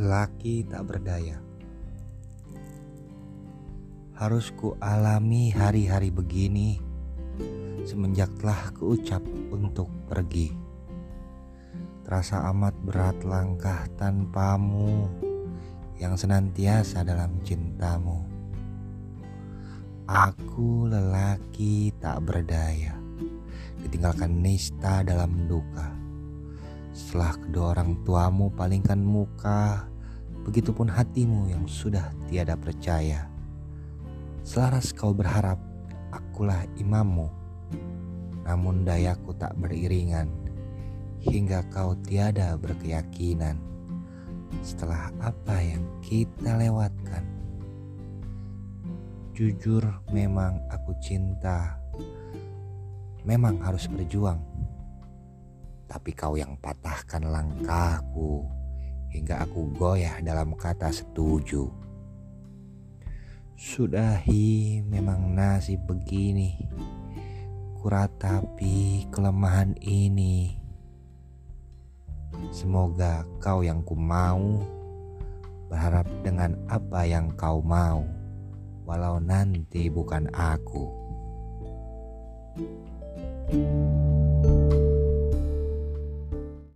lelaki tak berdaya. Harus ku alami hari-hari begini semenjak telah kuucap untuk pergi. Terasa amat berat langkah tanpamu yang senantiasa dalam cintamu. Aku lelaki tak berdaya, ditinggalkan nista dalam duka. Setelah kedua orang tuamu palingkan muka, begitupun hatimu yang sudah tiada percaya. Selaras kau berharap akulah imammu. Namun dayaku tak beriringan Hingga kau tiada berkeyakinan Setelah apa yang kita lewatkan. Jujur memang aku cinta. Memang harus berjuang. Tapi kau yang patahkan langkahku Hingga aku goyah dalam kata setuju. Sudahi memang nasib begini. Kuratapi kelemahan ini. Semoga kau yang ku mau Berharap dengan apa yang kau mau Walau nanti bukan aku. thank you